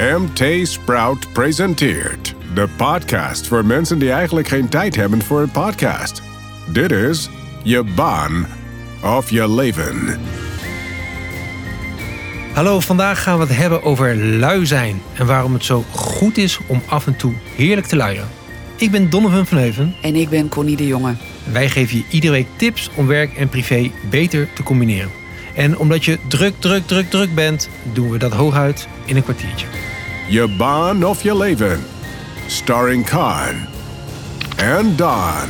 MT Sprout presenteert de podcast voor mensen die eigenlijk geen tijd hebben voor een podcast. Dit is je baan of je leven. Hallo, vandaag gaan we het hebben over lui zijn en waarom het zo goed is om af en toe heerlijk te luieren. Ik ben Donovan van Heuven. En ik ben Connie de Jonge. Wij geven je iedere week tips om werk en privé beter te combineren. En omdat je druk, druk, druk, druk bent, doen we dat hooguit in een kwartiertje. Je baan of je leven. Starring Khan en Don.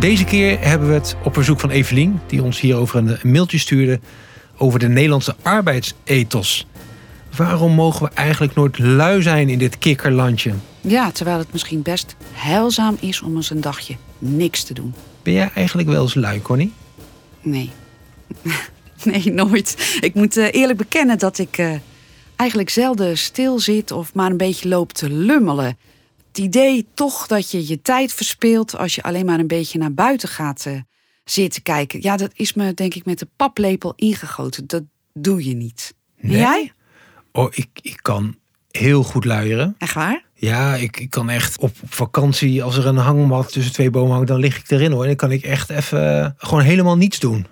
Deze keer hebben we het op verzoek van Evelien, die ons hierover een mailtje stuurde, over de Nederlandse arbeidsethos. Waarom mogen we eigenlijk nooit lui zijn in dit kikkerlandje? Ja, terwijl het misschien best heilzaam is om eens een dagje niks te doen. Ben jij eigenlijk wel eens lui, Connie? Nee. nee, nooit. Ik moet eh, eerlijk bekennen dat ik eh, eigenlijk zelden stil zit of maar een beetje loop te lummelen. Het idee toch dat je je tijd verspeelt als je alleen maar een beetje naar buiten gaat uh, zitten kijken. Ja, dat is me denk ik met de paplepel ingegoten. Dat doe je niet. Nee? jij? Oh, ik, ik kan heel goed luieren. Echt waar? Ja, ik, ik kan echt op, op vakantie, als er een hangmat tussen twee bomen hangt, dan lig ik erin hoor. En dan kan ik echt even eh, gewoon helemaal niets doen.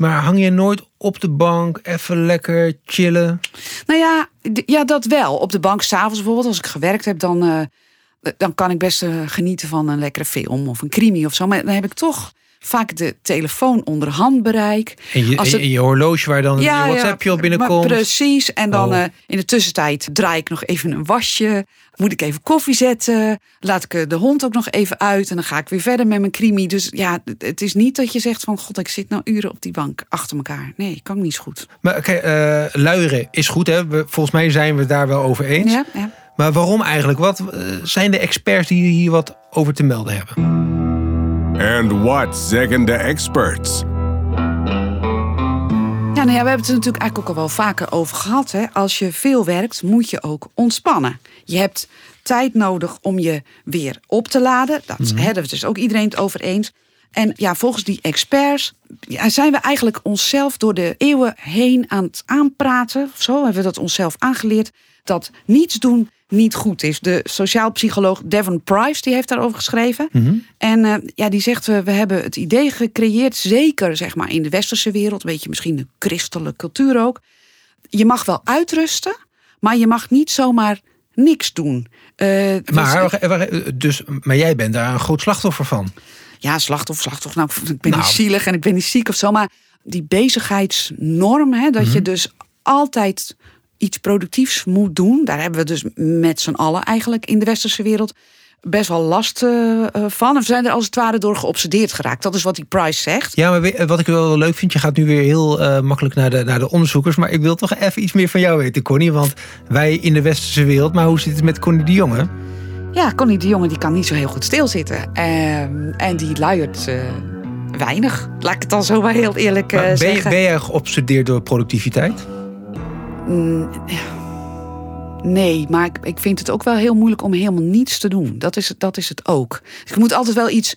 Maar hang je nooit op de bank, even lekker chillen? Nou ja, ja, dat wel. Op de bank s'avonds bijvoorbeeld, als ik gewerkt heb, dan, eh, dan kan ik best eh, genieten van een lekkere film of een crimi of zo. Maar dan heb ik toch vaak de telefoon onder handbereik. En je, Als en het- je, je horloge waar dan je WhatsAppje op binnenkomt. Precies. En dan Oh. eh, in de tussentijd draai ik nog even een wasje. Moet ik even koffie zetten. Laat ik eh, de hond ook nog even uit. En dan ga ik weer verder met mijn crimi. Dus ja, het- is niet dat je zegt van... God, ik zit nou uren op die bank achter elkaar. Nee, kan niet zo goed. Maar oké, eh, luieren is goed hè. Volgens mij zijn we het daar wel over eens. Ja, ja. Maar waarom eigenlijk? Wat zijn de experts die hier wat over te melden hebben? And what zeggen de experts? Ja, nou ja, we hebben het er natuurlijk eigenlijk ook al wel vaker over gehad. Hè. Als je veel werkt, moet je ook ontspannen. Je hebt tijd nodig om je weer op te laden. Dat Mhm. hebben we het dus ook iedereen het over eens. En ja, volgens die experts ja, zijn we eigenlijk onszelf door de eeuwen heen aan het aanpraten. Of zo hebben we dat onszelf aangeleerd. Dat niets doen niet goed is. De sociaal psycholoog Devon Price die heeft daarover geschreven. En eh, ja, die zegt, we, we hebben het idee gecreëerd, zeker zeg maar in de westerse wereld, weet je, misschien de christelijke cultuur ook. Je mag wel uitrusten, maar je mag niet zomaar niks doen. Eh, Maar, dus- eh, eh, dus, maar jij bent daar een groot slachtoffer van. ja, slachtoffer, slachtoffer. Nou, ik ben Nou. niet zielig en ik ben niet ziek of zo. Maar die bezigheidsnorm, hè, dat je dus altijd iets productiefs moet doen. Daar hebben we dus met z'n allen eigenlijk in de westerse wereld best wel last eh, eh, van. En we zijn er als het ware door geobsedeerd geraakt. Dat is wat die Price zegt. Ja, maar eh, wat ik wel leuk vind, je gaat nu weer heel makkelijk naar de, naar de onderzoekers. Maar ik wil toch even iets meer van jou weten, Connie. Want wij in de westerse wereld, maar hoe zit het met Connie de Jonge? Ja, Connie de Jonge die kan niet zo heel goed stilzitten. Ehm, en die luiert weinig. Laat ik het dan zo maar heel eerlijk ben, je, zeggen. ben jij geobsedeerd door productiviteit? Nee, maar ik, ik vind het ook wel heel moeilijk om helemaal niets te doen. Dat is, het- dat is het ook. Dus je moet altijd wel iets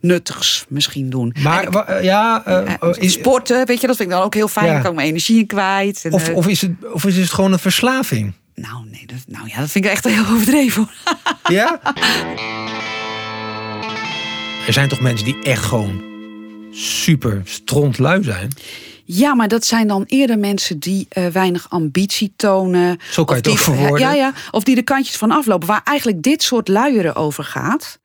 nuttigs misschien doen. Maar eh, ja, eh, eh, is, sporten, weet je, dat vind ik dan ook heel fijn. Ja. Dan kan ik mijn energie in kwijt. En, of, of, is het, of is het gewoon een verslaving? nou, nee, dat, nou ja, dat vind ik echt heel overdreven. Ja? Er zijn toch mensen die echt gewoon super strontlui zijn? Ja, maar dat zijn dan eerder mensen die eh, weinig ambitie tonen. Zo kan je het ook verwoorden. Ja, ja, of die de kantjes van aflopen. Waar eigenlijk dit soort luieren over gaat.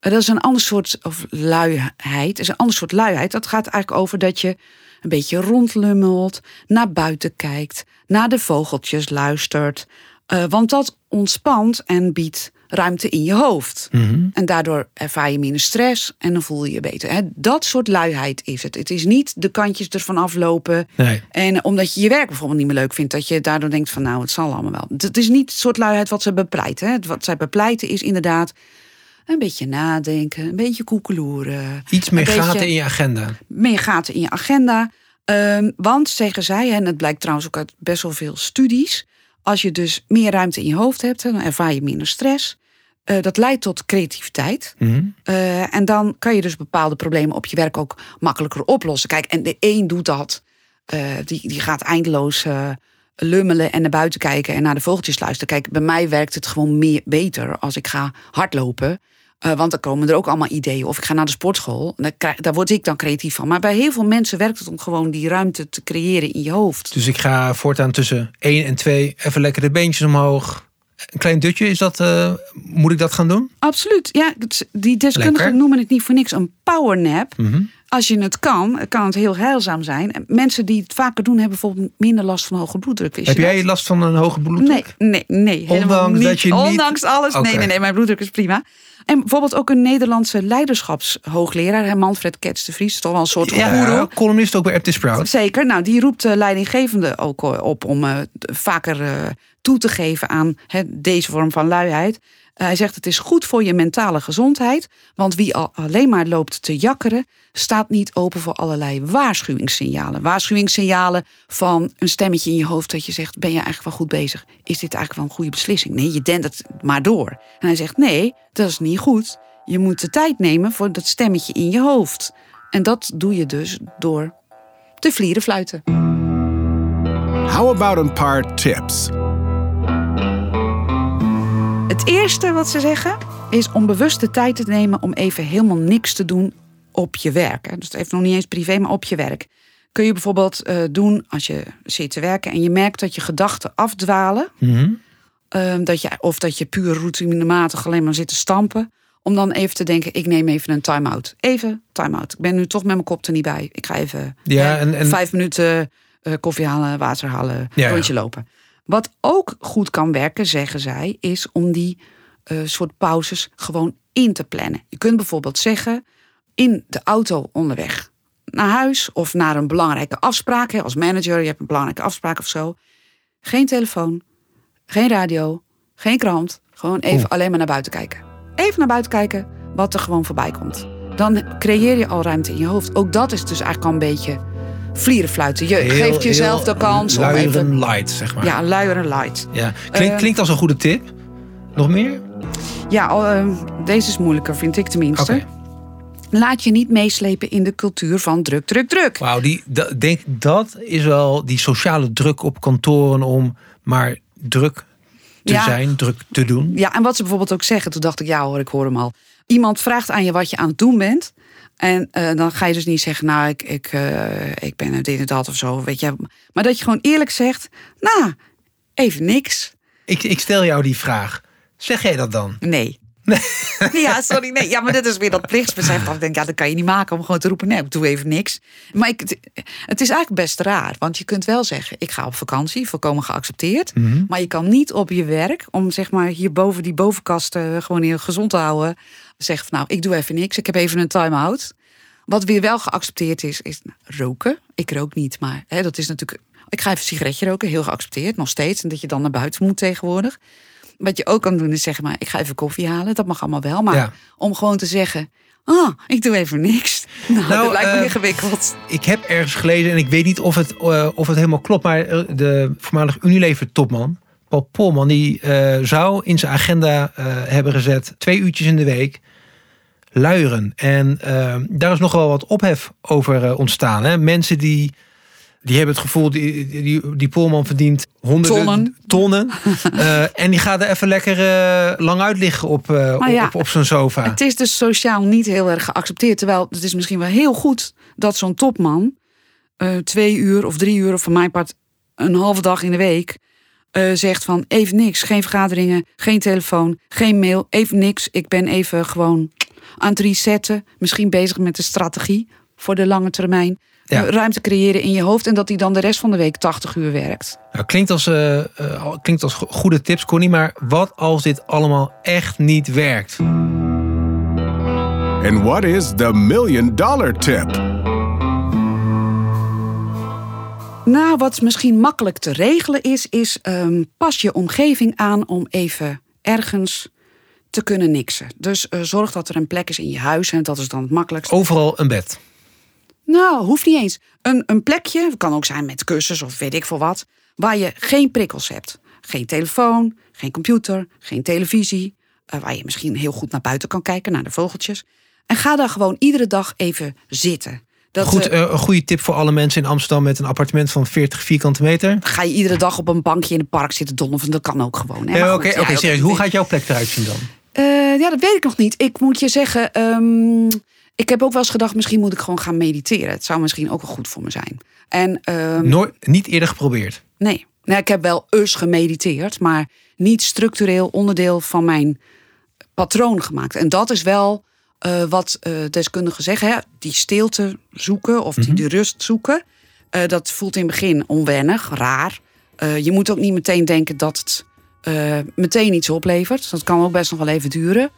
Eh, Dat is een ander soort of luiheid. is een ander soort luiheid. Dat gaat eigenlijk over dat je een beetje rondlummelt, naar buiten kijkt, naar de vogeltjes luistert. Eh, want dat ontspant en biedt ruimte in je hoofd. En daardoor ervaar je minder stress en dan voel je je beter. Hè, Dat soort luiheid is het. Het is niet de kantjes ervan aflopen. Nee. En omdat je je werk bijvoorbeeld niet meer leuk vindt, dat je daardoor denkt van nou, het zal allemaal wel. Het is niet het soort luiheid wat ze bepleiten. Hè. Wat zij bepleiten is inderdaad een beetje nadenken, een beetje koekeloeren. Iets meer gaten beetje in je agenda. meer gaten in je agenda. Ehm, want zeggen zij, en het blijkt trouwens ook uit best wel veel studies, als je dus meer ruimte in je hoofd hebt, dan ervaar je minder stress. Eh, dat leidt tot creativiteit. Mhm. Eh, en dan kan je dus bepaalde problemen op je werk ook makkelijker oplossen. Kijk, en de een doet dat. eh, die, die gaat eindeloos lummelen en naar buiten kijken en naar de vogeltjes luisteren. Kijk, bij mij werkt het gewoon meer, beter als ik ga hardlopen. Want dan komen er ook allemaal ideeën. Of ik ga naar de sportschool. Daar, krijg, daar word ik dan creatief van. Maar bij heel veel mensen werkt het om gewoon die ruimte te creëren in je hoofd. Dus ik ga voortaan tussen 1 en 2 even lekker de beentjes omhoog. Een klein dutje, is dat, uh, moet ik dat gaan doen? Absoluut. Ja, die deskundigen noemen het niet voor niks een powernap. Mm -hmm. Als je het kan, kan het heel heilzaam zijn. Mensen die het vaker doen, hebben bijvoorbeeld minder last van hoge bloeddruk. Heb jij last van een hoge bloeddruk? Nee, nee, nee. Ondanks niet. dat je niet... Ondanks alles. Okay. Nee, nee, nee, mijn bloeddruk is prima. En bijvoorbeeld ook een Nederlandse leiderschapshoogleraar, Manfred Kets de Vries, toch wel een soort ja, columnist ook bij RT Sprout. Zeker. Nou, die roept de leidinggevende ook op om uh, vaker uh, toe te geven aan deze vorm van luiheid. Hij zegt het is goed voor je mentale gezondheid, want wie al alleen maar loopt te jakkeren, staat niet open voor allerlei waarschuwingssignalen. Waarschuwingssignalen van een stemmetje in je hoofd dat je zegt, ben je eigenlijk wel goed bezig? Is dit eigenlijk wel een goede beslissing? Nee, je denkt het maar door. En hij zegt, nee, dat is niet goed. Je moet de tijd nemen voor dat stemmetje in je hoofd. En dat doe je dus door te vlieren fluiten. How about een paar tips? Het eerste wat ze zeggen is om bewust de tijd te nemen om even helemaal niks te doen op je werk. Dus even nog niet eens privé, maar op je werk. Kun je bijvoorbeeld uh, doen als je zit te werken en je merkt dat je gedachten afdwalen. Mm -hmm. uh, dat je, of dat je puur routinematig alleen maar zit te stampen. Om dan even te denken, ik neem even een time-out. Even time-out. Ik ben nu toch met mijn kop er niet bij. Ik ga even ja, en, en... vijf minuten uh, koffie halen, water halen, ja, rondje lopen. Wat ook goed kan werken, zeggen zij, is om die uh, soort pauzes gewoon in te plannen. Je kunt bijvoorbeeld zeggen in de auto onderweg naar huis of naar een belangrijke afspraak. Als manager, je hebt een belangrijke afspraak of zo. Geen telefoon, geen radio, geen krant. Gewoon even alleen maar naar buiten kijken. Even naar buiten kijken wat er gewoon voorbij komt. Dan creëer je al ruimte in je hoofd. Ook dat is dus eigenlijk al een beetje vlieren fluiten. Je heel, geeft jezelf de kans om even... light, zeg maar. Ja, luier light. Ja. Klink, uh, klinkt als een goede tip. Nog meer? Ja, uh, deze is moeilijker, vind ik tenminste. Okay. Laat je niet meeslepen in de cultuur van druk, druk, druk. Wauw, die, dat, denk, dat is wel die sociale druk op kantoren om maar druk te ja. zijn, druk te doen. Ja, en wat ze bijvoorbeeld ook zeggen, toen dacht ik, ja hoor, ik hoor hem al. Iemand vraagt aan je wat je aan het doen bent. En uh, dan ga je dus niet zeggen, nou, ik, ik, uh, ik ben dit en dat of zo, weet je. Maar dat je gewoon eerlijk zegt, nou, even niks. Ik, ik stel jou die vraag. Zeg jij dat dan? Nee. Nee. Ja, sorry. Nee. Ja, maar dit is weer dat plichtsbesef. Ik denk, ja, dat kan je niet maken om gewoon te roepen: nee, ik doe even niks. Maar ik, het is eigenlijk best raar. Want je kunt wel zeggen: ik ga op vakantie, volkomen geaccepteerd. Mm -hmm. Maar je kan niet op je werk, om zeg maar hierboven die bovenkast uh, gewoon heel gezond te houden, zeggen: van, nou, ik doe even niks. Ik heb even een time-out. Wat weer wel geaccepteerd is, is roken. Ik rook niet, maar hè, dat is natuurlijk. Ik ga even een sigaretje roken, heel geaccepteerd, nog steeds. En dat je dan naar buiten moet tegenwoordig wat je ook kan doen is zeggen maar, ik ga even koffie halen. Dat mag allemaal wel. Maar ja. om gewoon te zeggen, ah, ik doe even niks. Nou, nou dat lijkt me uh, ingewikkeld. Ik heb ergens gelezen en ik weet niet of het, uh, of het helemaal klopt. Maar de voormalig Unilever topman, Paul Polman, die uh, zou in zijn agenda hebben gezet twee uurtjes in de week luieren. En daar is nogal wat ophef over ontstaan. Hè? Mensen die die hebben het gevoel, die, die, die Polman verdient honderden tonnen. tonnen uh, en die gaat er even lekker uh, lang uit liggen op, uh, ja, op, op zijn sofa. Het is dus sociaal niet heel erg geaccepteerd. Terwijl het is misschien wel heel goed dat zo'n topman twee uur of drie uur, of van mijn part een halve dag in de week, zegt van even niks. Geen vergaderingen, geen telefoon, geen mail, even niks. Ik ben even gewoon aan het resetten. Misschien bezig met de strategie voor de lange termijn ja. ruimte creëren in je hoofd. En dat hij dan de rest van de week 80 uur werkt. Nou, klinkt, als, uh, uh, klinkt als goede tips, Connie. Maar wat als dit allemaal echt niet werkt? En what is the million dollar tip? Nou, wat misschien makkelijk te regelen is, is um, pas je omgeving aan om even ergens te kunnen niksen. Dus uh, zorg dat er een plek is in je huis en dat is dan het makkelijkste. Overal een bed. Nou, hoeft niet eens. Een, een plekje, kan ook zijn met kussens of weet ik veel wat, waar je geen prikkels hebt. Geen telefoon, geen computer, geen televisie. Uh, waar je misschien heel goed naar buiten kan kijken, naar de vogeltjes. En ga daar gewoon iedere dag even zitten. Dat, Goed, eh, eh, een goede tip voor alle mensen in Amsterdam met een appartement van 40 vierkante meter. ga je iedere dag op een bankje in het park zitten donnen? Dat kan ook gewoon. Eh, Oké, ja, oké, serieus. Hoe gaat jouw plek eruit zien dan? Eh, ja, dat weet ik nog niet. Ik moet je zeggen, ehm, ik heb ook wel eens gedacht, misschien moet ik gewoon gaan mediteren. Het zou misschien ook wel goed voor me zijn. En ehm, Nooit, niet eerder geprobeerd. nee. nee, ik heb wel eens gemediteerd, maar niet structureel onderdeel van mijn patroon gemaakt. En dat is wel eh, wat eh, deskundigen zeggen. Hè? Die stilte zoeken of die, die rust zoeken. Eh, dat voelt in het begin onwennig, raar. Je moet ook niet meteen denken dat het meteen iets oplevert. Dat kan ook best nog wel even duren.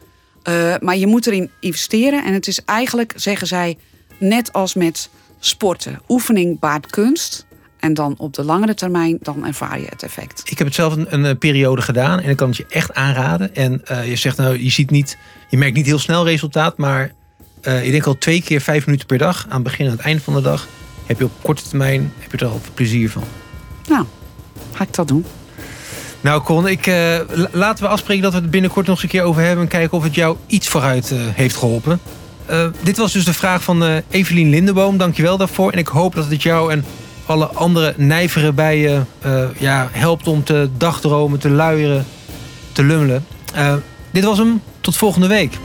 Eh, maar je moet erin investeren. En het is eigenlijk, zeggen zij, net als met sporten. Oefening baart kunst. En dan op de langere termijn, dan ervaar je het effect. Ik heb het zelf een, een eh, periode gedaan en ik kan het je echt aanraden. En eh, je zegt nou, je ziet niet, je merkt niet heel snel resultaat, maar eh, ik denk al twee keer vijf minuten per dag, aan het begin en aan het eind van de dag, heb je op korte termijn heb je er al plezier van. Nou, ga ik dat doen. Nou, Con, ik, eh, la- laten we afspreken dat we het binnenkort nog eens een keer over hebben en kijken of het jou iets vooruit eh, heeft geholpen. Eh, dit was dus de vraag van Evelien Lindeboom. Dankjewel daarvoor. En ik hoop dat het jou en alle andere nijveren bij je ja, helpt om te dagdromen, te luieren, te lummelen. Dit was hem. Tot volgende week.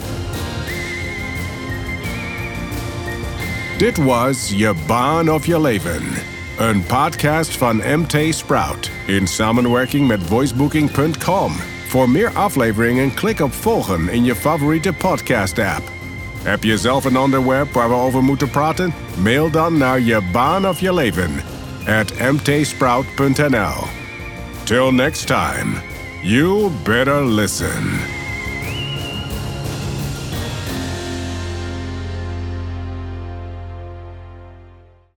Dit was Je Baan of Je Leven. Een podcast van MT Sprout in samenwerking met voicebooking.com. Voor meer afleveringen klik op volgen in je favoriete podcast app. Heb je zelf een onderwerp waar we over moeten praten? Mail dan naar je baan of je leven at mtsprout.nl. Till next time, you better listen.